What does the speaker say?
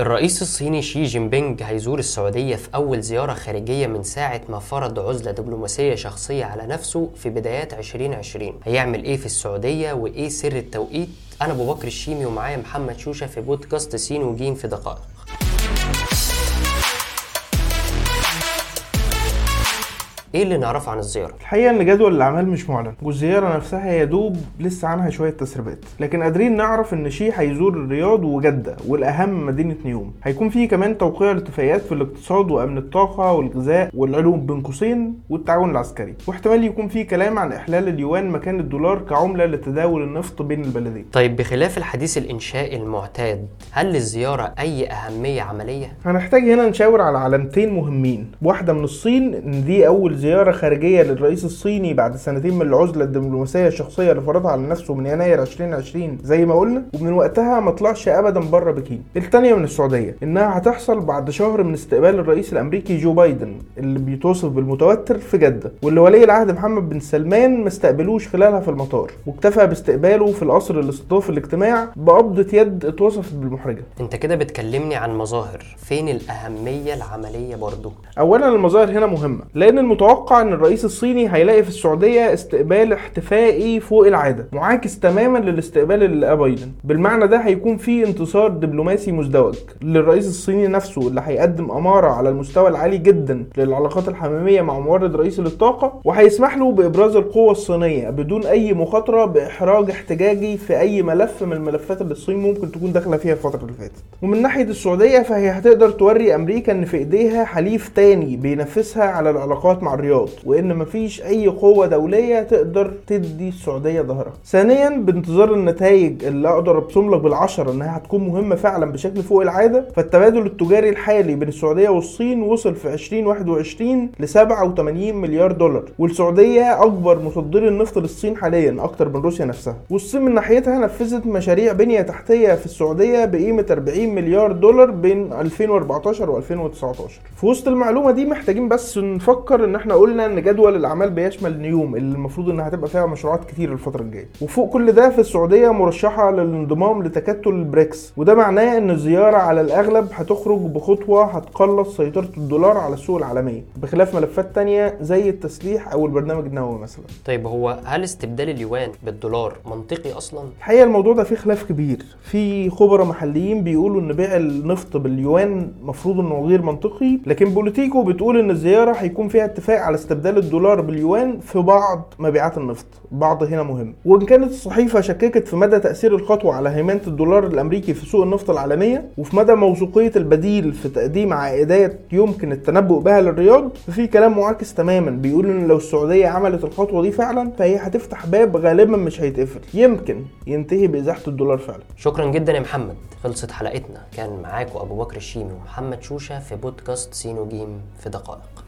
الرئيس الصيني شي جين بينج هيزور السعودية في أول زيارة خارجية من ساعة ما فرض عزلة دبلوماسية شخصية على نفسه في بدايات 2020 هيعمل إيه في السعودية وإيه سر التوقيت؟ أنا أبو بكر الشيمي ومعايا محمد شوشة في بودكاست سين وجيم في دقائق. إيه اللي نعرفه عن الزيارة؟ الحقيقة إن جدول الأعمال مش معلن والزيارة نفسها يا دوب لسه عنها شوية تسريبات لكن قادرين نعرف إن شي هيزور الرياض وجدة والأهم مدينة نيوم. هيكون فيه كمان توقيع لاتفاقيات في الاقتصاد وأمن الطاقة والغذاء والعلوم بين قوسين والتعاون العسكري. واحتمال يكون فيه كلام عن إحلال اليوان مكان الدولار كعملة لتداول النفط بين البلدين. طيب بخلاف الحديث الانشائي المعتاد هل للزياره أي أهمية عملية؟ هنحتاج هنا نشاور على علامتين مهمين. واحدة من الصين إن دي أول زيارة خارجية للرئيس الصيني بعد سنتين من العزلة الدبلوماسية الشخصية اللي فرضها على نفسه من يناير 2020 زي ما قلنا ومن وقتها ما طلعش ابدا بره بكين. الثانية من السعودية إنها هتحصل بعد شهر من استقبال الرئيس الأمريكي جو بايدن اللي بيتوصف بالمتوتر في جدة واللي ولي العهد محمد بن سلمان ما استقبلوش خلالها في المطار. واكتفى باستقباله في القصر اللي استضاف الاجتماع بقبضه يد اتوصفت بالمحرجة. أنت كده بتكلمني عن مظاهر. فين الأهمية العملية برضو؟ اولا المظاهر هنا مهمة لأن المتوقع إن الرئيس الصيني هيلاقي في السعودية استقبال احتفائي فوق العادة معاكس تماما للاستقبال اللي لقاه بايدن. بالمعنى ده هيكون في انتصار دبلوماسي مزدوج للرئيس الصيني نفسه اللي هيقدم أمارة على المستوى العالي جدا للعلاقات الحميمية مع مورد رئيسي للطاقة وهيسمح له بإبراز القوة الصينية بدون أي مخاطرة بإحراج احتجاجي في أي ملف من الملفات اللي الصين ممكن تكون داخلة فيها الفترة اللي فاتت. ومن ناحية السعودية فهي هتقدر توري أمريكا إن في إيديها حليف تاني بينافسها على العلاقات مع الرياض وإن مفيش أي قوة دولية تقدر تدي السعودية ظهرها. ثانيا بانتظار النتائج اللي أقدر أبصم لك بالعشرة إنها هتكون مهمة فعلا بشكل فوق العادة فالتبادل التجاري الحالي بين السعودية والصين وصل في 2021 ل 87 مليار دولار والسعودية أكبر مصدر النفط للصين حاليا أكتر من روسيا نفسها. والصين من ناحيتها نفذت مشاريع بنية تحتية في السعودية بقيمة 40 مليار دولار بين 2014 و2019 في وسط المعلومة دي محتاجين بس نفكر إن إحنا قلنا ان جدول الاعمال بيشمل نيوم اللي المفروض انها هتبقى فيها مشروعات كتير الفترة الجاية. وفوق كل ده في السعودية مرشحة للانضمام لتكتل البريكس. وده معناه إن الزيارة على الأغلب هتخرج بخطوة هتقلص سيطرة الدولار على السوق العالمية بخلاف ملفات تانية زي التسليح أو البرنامج النووي مثلا. طيب هو هل استبدال اليوان بالدولار منطقي أصلا؟ الحقيقة الموضوع ده فيه خلاف كبير. في خبراء محليين بيقولوا إن بيع النفط باليوان مفروض إنه غير منطقي لكن بوليتيكو بتقول إن الزيارة هيكون فيها على استبدال الدولار باليوان في بعض مبيعات النفط. بعض هنا مهم. وإن كانت الصحيفة شككت في مدى تأثير الخطوة على هيمنة الدولار الأمريكي في سوق النفط العالمية وفي مدى موثوقية البديل في تقديم عائدات يمكن التنبؤ بها للرياض ففي كلام معاكس تماما بيقول إن لو السعودية عملت الخطوة دي فعلا فهي هتفتح باب غالبا مش هيتقفل. يمكن ينتهي بإزاحة الدولار فعلا. شكرا جدا يا محمد. خلصت حلقتنا. كان معاكم أبو بكر الشيمي ومحمد شوشة في بودكاست سين وجيم في دقائق.